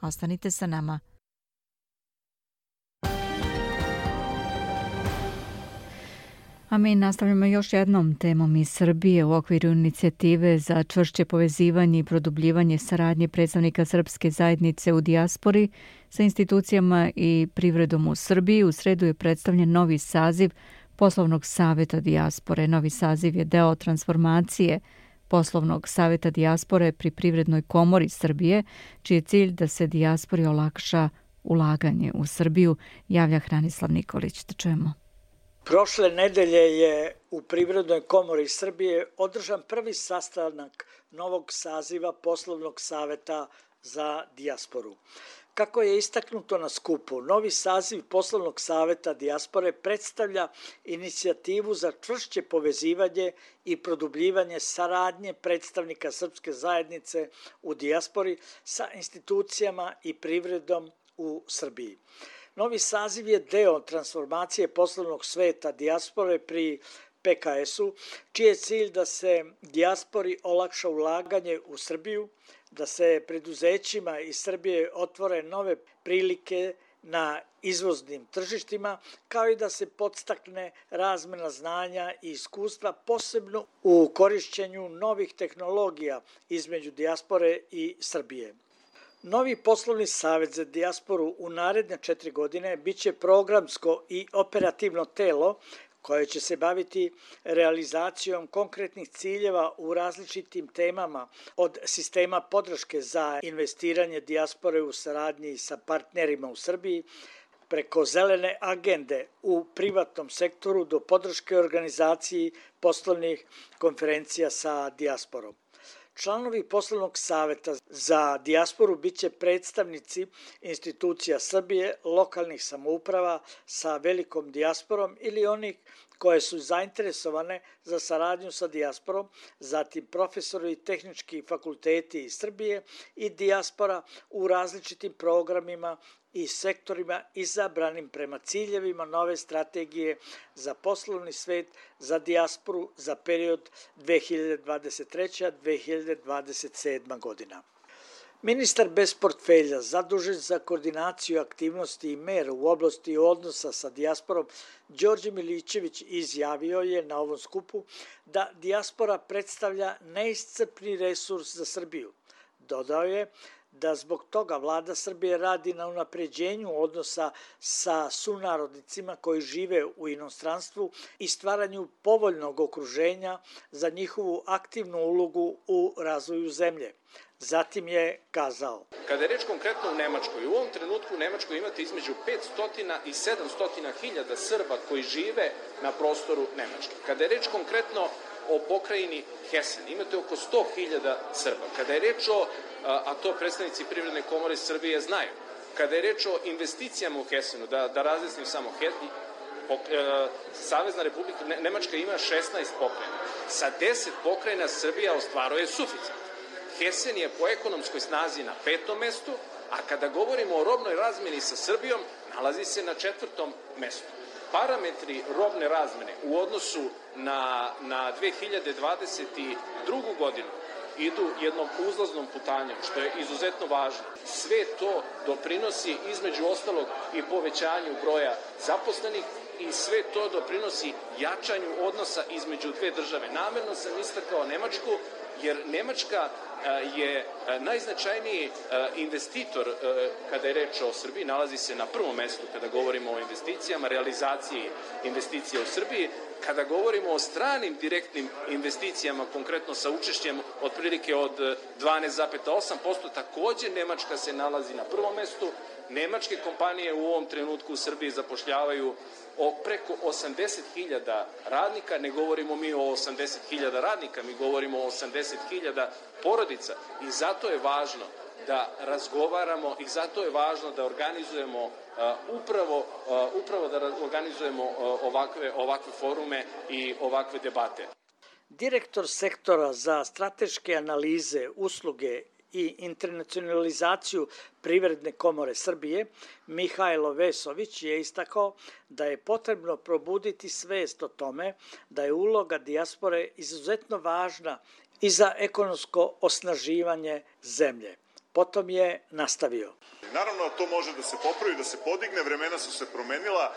Ostanite sa nama. A mi nastavljamo još jednom temom iz Srbije u okviru inicijative za čvršće povezivanje i produbljivanje saradnje predstavnika srpske zajednice u dijaspori sa institucijama i privredom u Srbiji. U sredu je predstavljen novi saziv Poslovnog saveta dijaspore. Novi saziv je deo transformacije Poslovnog saveta dijaspore pri Privrednoj komori Srbije, čiji je cilj da se dijaspori olakša ulaganje u Srbiju, javlja Hranislav Nikolić. Da čujemo. Prošle nedelje je u Privrednoj komori Srbije održan prvi sastanak novog saziva Poslovnog saveta za dijasporu. Kako je istaknuto na skupu, novi saziv Poslovnog saveta dijaspore predstavlja inicijativu za čvršće povezivanje i produbljivanje saradnje predstavnika srpske zajednice u dijaspori sa institucijama i privredom u Srbiji. Novi saziv je deo transformacije poslovnog sveta dijaspore pri PKS-u, čiji je cilj da se dijaspori olakša ulaganje u Srbiju, da se preduzećima iz Srbije otvore nove prilike na izvoznim tržištima, kao i da se podstakne razmena znanja i iskustva, posebno u korišćenju novih tehnologija između dijaspore i Srbije. Novi poslovni savet za dijasporu u naredne četiri godine biće programsko i operativno telo koje će se baviti realizacijom konkretnih ciljeva u različitim temama od sistema podrške za investiranje dijaspore u saradnji sa partnerima u Srbiji, preko zelene agende u privatnom sektoru do podrške organizaciji poslovnih konferencija sa dijasporom. Članovi poslovnog saveta za dijasporu biće predstavnici institucija Srbije, lokalnih samouprava sa velikom dijasporom ili onih koje su zainteresovane za saradnju sa dijasporom, zatim profesori i tehnički fakulteti iz Srbije i dijaspora u različitim programima i sektorima izabranim prema ciljevima nove strategije za poslovni svet za dijasporu za period 2023-2027 godina. Ministar bez portfelja, zadužen za koordinaciju aktivnosti i mera u oblasti odnosa sa dijasporom, Đorđe Milićević izjavio je na ovom skupu da dijaspora predstavlja neiscrpni resurs za Srbiju. Dodao je da zbog toga vlada Srbije radi na unapređenju odnosa sa sunarodnicima koji žive u inostranstvu i stvaranju povoljnog okruženja za njihovu aktivnu ulogu u razvoju zemlje. Zatim je kazao. Kada je reč konkretno u Nemačkoj, u ovom trenutku u Nemačkoj imate između 500 i 700 hiljada Srba koji žive na prostoru Nemačke. Kada je reč konkretno o pokrajini Hessen, imate oko 100.000 Srba. Kada je reč o, a to predstavnici Privredne komore Srbije znaju, kada je reč o investicijama u Hessenu, da, da razjasnim samo, He, e, Savezna republika Nemačka ima 16 pokrajina. Sa 10 pokrajina Srbija ostvaruje suficit. Hessen je po ekonomskoj snazi na petom mestu, a kada govorimo o robnoj razmeni sa Srbijom, nalazi se na četvrtom mestu. Parametri robne razmene u odnosu na, na 2022. godinu idu jednom uzlaznom putanjem, što je izuzetno važno. Sve to doprinosi između ostalog i povećanju broja zaposlenih i sve to doprinosi jačanju odnosa između dve države. Namerno sam istakao Nemačku, jer Nemačka je najznačajniji investitor kada je reč o Srbiji, nalazi se na prvom mestu kada govorimo o investicijama, realizaciji investicija u Srbiji, kada govorimo o stranim direktnim investicijama, konkretno sa učešćem otprilike od 12,8%, takođe Nemačka se nalazi na prvom mestu, Nemačke kompanije u ovom trenutku u Srbiji zapošljavaju o preko 80.000 radnika, ne govorimo mi o 80.000 radnika, mi govorimo o 80.000 porodica i zato je važno da razgovaramo i zato je važno da organizujemo uh, upravo, uh, upravo da organizujemo uh, ovakve, ovakve forume i ovakve debate. Direktor sektora za strateške analize, usluge i internacionalizaciju Privredne komore Srbije, Mihajlo Vesović je istakao da je potrebno probuditi svest o tome da je uloga dijaspore izuzetno važna i za ekonomsko osnaživanje zemlje. Potom je nastavio. Naravno, to može da se popravi, da se podigne, vremena su se promenila,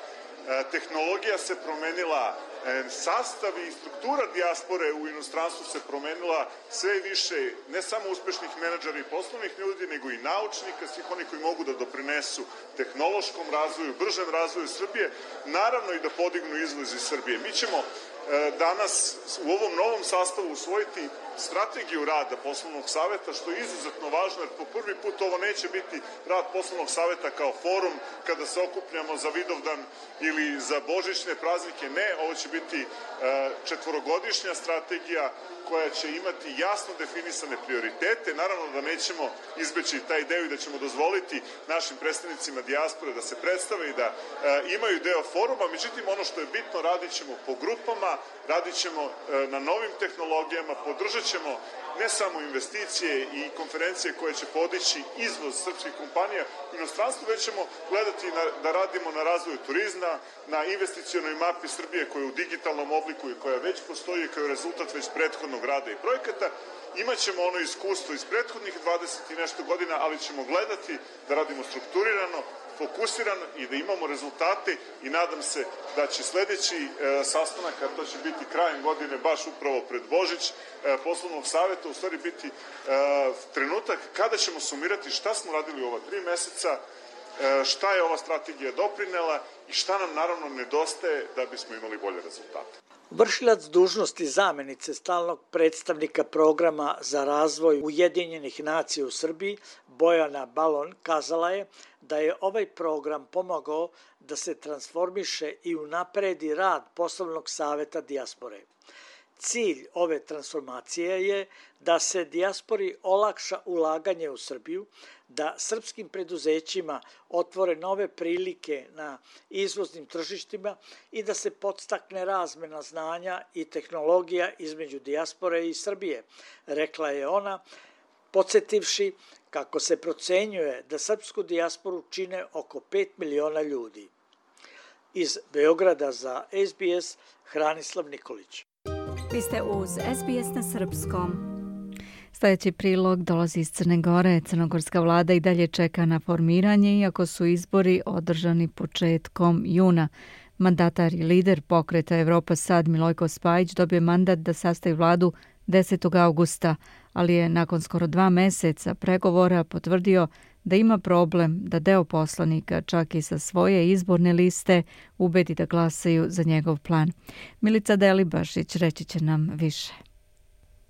tehnologija se promenila, E, sastav i struktura dijaspore u inostranstvu se promenila sve više ne samo uspešnih menadžera i poslovnih ljudi, nego i naučnika, svih onih koji mogu da doprinesu tehnološkom razvoju, bržem razvoju Srbije, naravno i da podignu izvoz iz Srbije. Mi ćemo e, danas u ovom novom sastavu usvojiti strategiju rada poslovnog saveta, što je izuzetno važno, jer po prvi put ovo neće biti rad poslovnog saveta kao forum kada se okupljamo za Vidovdan ili za božićne praznike. Ne, ovo će biti e, četvorogodišnja strategija koja će imati jasno definisane prioritete. Naravno da nećemo izbeći taj ideju i da ćemo dozvoliti našim predstavnicima dijaspore da se predstave i da e, imaju deo foruma. Međutim, ono što je bitno, radit ćemo po grupama, radit ćemo e, na novim tehnologijama, podržat ćemo ne samo investicije i konferencije koje će podići izvoz srpskih kompanija inostranstvu, već ćemo gledati na, da radimo na razvoju turizma, na investicionoj mapi Srbije koja je u digitalnom obliku i koja već postoji kao rezultat već prethodnog rada i projekata. Imaćemo ono iskustvo iz prethodnih 20 i nešto godina, ali ćemo gledati da radimo strukturirano, fokusiran i da imamo rezultate i nadam se da će sledeći e, sastanak, a to će biti krajem godine, baš upravo pred Božić, e, poslovnog saveta, u stvari biti e, trenutak kada ćemo sumirati šta smo radili u ova tri meseca, šta je ova strategija doprinela i šta nam naravno nedostaje da bismo imali bolje rezultate. Vršilac dužnosti zamenice stalnog predstavnika programa za razvoj Ujedinjenih nacija u Srbiji, Bojana Balon, kazala je da je ovaj program pomogao da se transformiše i unapredi rad poslovnog saveta dijaspore. Cilj ove transformacije je da se dijaspori olakša ulaganje u Srbiju, da srpskim preduzećima otvore nove prilike na izvoznim tržištima i da se podstakne razmena znanja i tehnologija između dijaspore i Srbije, rekla je ona, podsjetivši kako se procenjuje da srpsku dijasporu čine oko 5 miliona ljudi. Iz Beograda za SBS Hranislav Nikolić. Vi ste uz SBS na Srpskom. Sljedeći prilog dolazi iz Crne Gore. Crnogorska vlada i dalje čeka na formiranje, iako su izbori održani početkom juna. Mandatar i lider pokreta Evropa Sad Milojko Spajić dobio mandat da sastavi vladu 10. augusta, ali je nakon skoro dva meseca pregovora potvrdio da ima problem da deo poslanika, čak i sa svoje izborne liste, ubedi da glasaju za njegov plan. Milica Delibašić reći će nam više.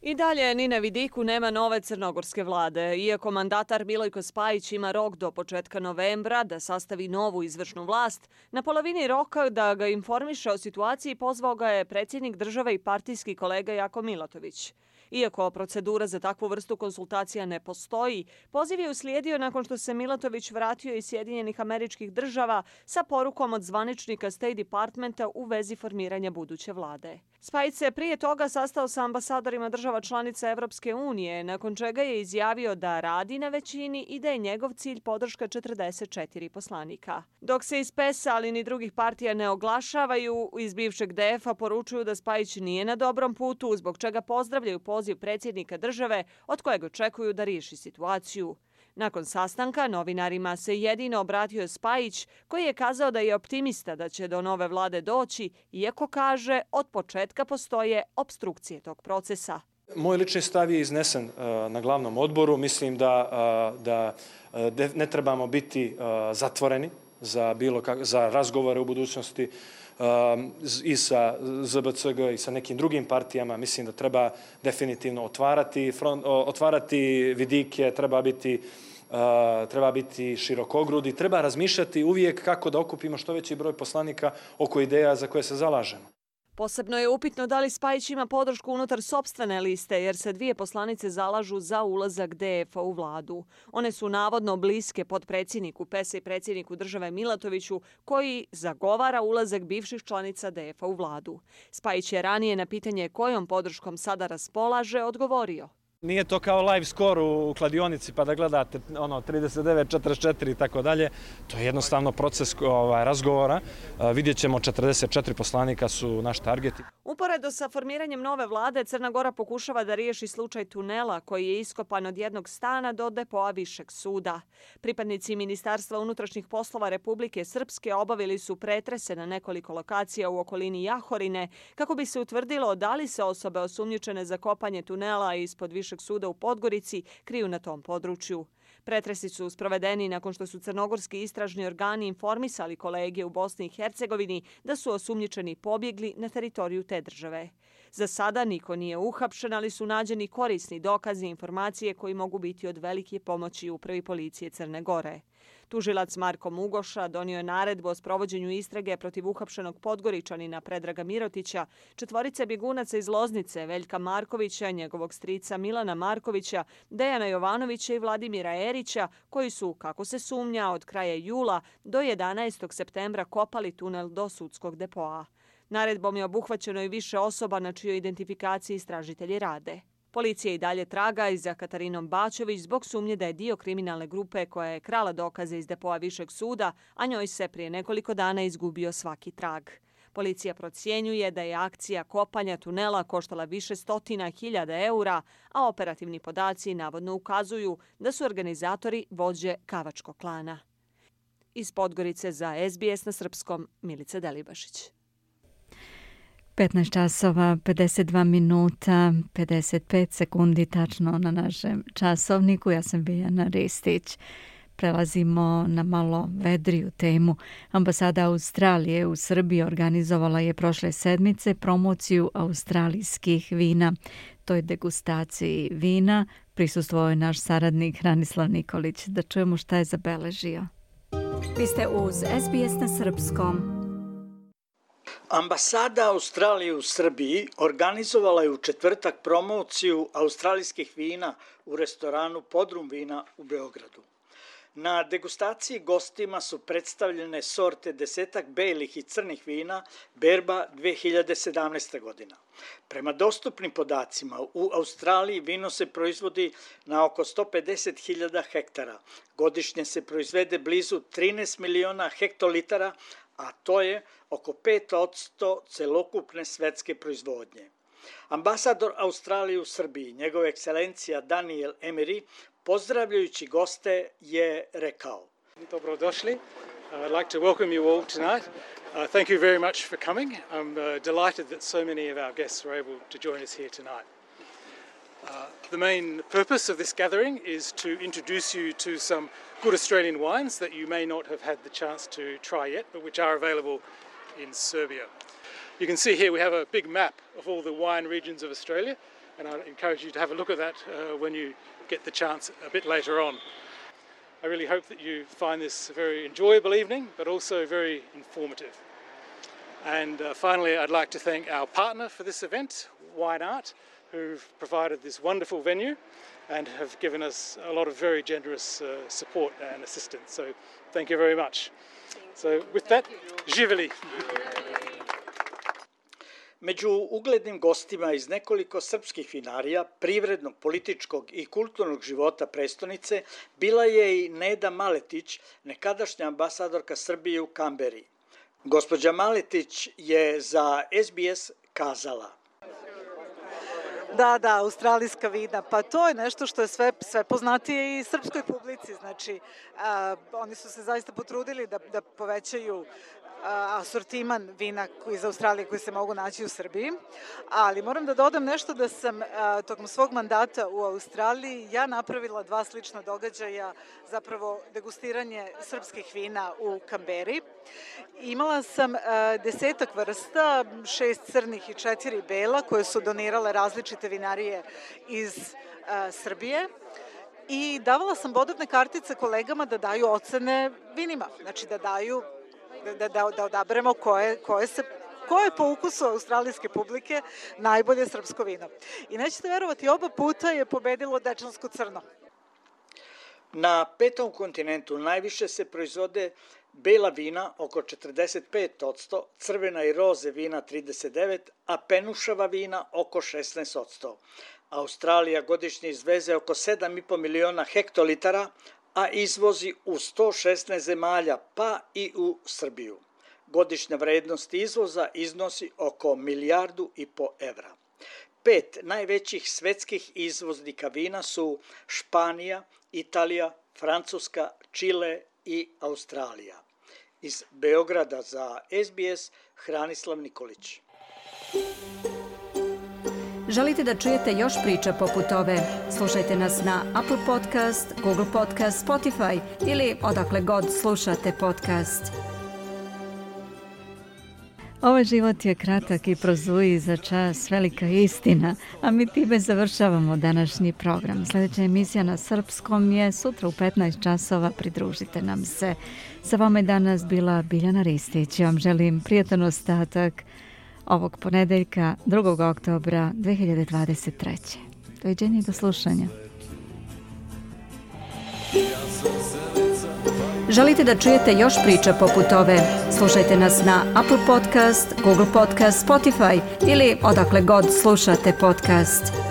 I dalje ni na vidiku nema nove crnogorske vlade. Iako mandatar Milojko Spajić ima rok do početka novembra da sastavi novu izvršnu vlast, na polovini roka da ga informiše o situaciji pozvao ga je predsjednik države i partijski kolega Jako Milatović. Iako procedura za takvu vrstu konsultacija ne postoji, poziv je uslijedio nakon što se Milatović vratio iz Sjedinjenih američkih država sa porukom od zvaničnika State Departmenta u vezi formiranja buduće vlade. Spajić se prije toga sastao sa ambasadorima država članica Evropske unije, nakon čega je izjavio da radi na većini i da je njegov cilj podrška 44 poslanika. Dok se iz PES-a, ali ni drugih partija ne oglašavaju, iz bivšeg DF-a poručuju da Spajić nije na dobrom putu, zbog čega pozdravljaju poziv predsjednika države od kojeg očekuju da riješi situaciju. Nakon sastanka novinarima se jedino obratio Spajić koji je kazao da je optimista da će do nove vlade doći, iako kaže od početka postoje obstrukcije tog procesa. Moj lični stav je iznesen uh, na glavnom odboru. Mislim da, uh, da uh, ne trebamo biti zatvoreni za, bilo za razgovore u budućnosti i sa ZBCG i sa nekim drugim partijama. Mislim da treba definitivno otvarati, front, otvarati vidike, treba biti treba biti širokogrudi, treba razmišljati uvijek kako da okupimo što veći broj poslanika oko ideja za koje se zalažemo. Posebno je upitno da li Spajić ima podršku unutar sobstvene liste, jer se dvije poslanice zalažu za ulazak DF-a u vladu. One su navodno bliske pod predsjedniku PES i predsjedniku države Milatoviću, koji zagovara ulazak bivših članica DF-a u vladu. Spajić je ranije na pitanje kojom podrškom sada raspolaže odgovorio – Nije to kao live score u kladionici pa da gledate ono 39 44 i tako dalje. To je jednostavno proces ovaj razgovora. Vidjet ćemo 44 poslanika su naš targeti. Uporedo sa formiranjem nove vlade Crna Gora pokušava da riješi slučaj tunela koji je iskopan od jednog stana do depoa višeg suda. Pripadnici Ministarstva unutrašnjih poslova Republike Srpske obavili su pretrese na nekoliko lokacija u okolini Jahorine kako bi se utvrdilo da li se osobe osumnjičene za kopanje tunela ispod višeg Višeg suda u Podgorici kriju na tom području. Pretresi su sprovedeni nakon što su crnogorski istražni organi informisali kolege u Bosni i Hercegovini da su osumnjičeni pobjegli na teritoriju te države. Za sada niko nije uhapšen, ali su nađeni korisni dokazi i informacije koji mogu biti od velike pomoći upravi policije Crne Gore. Tužilac Marko Mugoša donio je naredbu o sprovođenju istrage protiv uhapšenog podgoričanina Predraga Mirotića, četvorice bjegunaca iz Loznice, Veljka Markovića, njegovog strica Milana Markovića, Dejana Jovanovića i Vladimira Erića, koji su, kako se sumnja, od kraja jula do 11. septembra kopali tunel do sudskog depoa. Naredbom je obuhvaćeno i više osoba na čijoj identifikaciji istražitelji rade. Policija i dalje traga i za Katarinom Bačević zbog sumnje da je dio kriminalne grupe koja je krala dokaze iz depoa Višeg suda, a njoj se prije nekoliko dana izgubio svaki trag. Policija procjenjuje da je akcija kopanja tunela koštala više stotina hiljada eura, a operativni podaci navodno ukazuju da su organizatori vođe Kavačkog klana. Iz Podgorice za SBS na srpskom Milica Delibašić. 15 časova, 52 minuta, 55 sekundi tačno na našem časovniku. Ja sam Biljana Ristić. Prelazimo na malo vedriju temu. Ambasada Australije u Srbiji organizovala je prošle sedmice promociju australijskih vina. To je degustaciji vina. Prisustvovao je naš saradnik Hranislav Nikolić. Da čujemo šta je zabeležio. Vi ste uz SBS na Srpskom. Ambasada Australije u Srbiji organizovala je u četvrtak promociju australijskih vina u restoranu Podrum vina u Beogradu. Na degustaciji gostima su predstavljene sorte desetak belih i crnih vina Berba 2017. godina. Prema dostupnim podacima, u Australiji vino se proizvodi na oko 150.000 hektara. Godišnje se proizvede blizu 13 miliona hektolitara, a to je oko 5% celokupne svetske proizvodnje. Ambasador Australije u Srbiji, njegova ekscelencija Daniel Emery, pozdravljajući goste je rekao. Dobrodošli. I'd like to welcome you all tonight. Uh, thank you very much for coming. I'm uh, delighted that so many of our guests were able to join us here tonight. Uh, the main purpose of this gathering is to introduce you to some good Australian wines that you may not have had the chance to try yet, but which are available in Serbia. You can see here we have a big map of all the wine regions of Australia, and I encourage you to have a look at that uh, when you get the chance a bit later on. I really hope that you find this a very enjoyable evening, but also very informative. And uh, finally, I'd like to thank our partner for this event, Wine Art, who've provided this wonderful venue and have given us a lot of very generous uh, support and assistance. So thank you very much. So with that, živeli! Među uglednim gostima iz nekoliko srpskih vinarija, privrednog, političkog i kulturnog života prestonice, bila je i Neda Maletić, nekadašnja ambasadorka Srbije u Kamberi. Gospođa Maletić je za SBS kazala – Da, da, australijska vina. Pa to je nešto što je sve, sve poznatije i srpskoj publici. Znači, a, oni su se zaista potrudili da, da povećaju asortiman vina iz Australije koji se mogu naći u Srbiji, ali moram da dodam nešto da sam tokom svog mandata u Australiji ja napravila dva slična događaja, zapravo degustiranje srpskih vina u Kamberi. Imala sam desetak vrsta, šest crnih i četiri bela koje su donirale različite vinarije iz Srbije i davala sam bodovne kartice kolegama da daju ocene vinima, znači da daju da, da, da odaberemo koje, koje se ko je po ukusu australijske publike najbolje srpsko vino. I nećete verovati, oba puta je pobedilo dečansko crno. Na petom kontinentu najviše se proizvode bela vina oko 45%, crvena i roze vina 39%, a penušava vina oko 16%. Australija godišnje izveze oko 7,5 miliona hektolitara, a izvozi u 116 zemalja, pa i u Srbiju. Godišnja vrednost izvoza iznosi oko milijardu i po evra. Pet najvećih svetskih izvoznika vina su Španija, Italija, Francuska, Čile i Australija. Iz Beograda za SBS Hranislav Nikolić. Želite da čujete još priča poput ove? Slušajte nas na Apple Podcast, Google Podcast, Spotify ili odakle god slušate podcast. Ovaj život je kratak i prozuji za čas velika istina, a mi time završavamo današnji program. Sljedeća emisija na srpskom je sutra u 15 časova, pridružite nam se. Sa vama je danas bila Biljana Ristić. Ja vam želim prijatan ostatak ovog ponedeljka 2. oktobra 2023. Doviđenje i do slušanja. Želite da čujete još priča poput ove? Slušajte nas na Apple Podcast, Google Podcast, Spotify ili odakle god slušate podcast.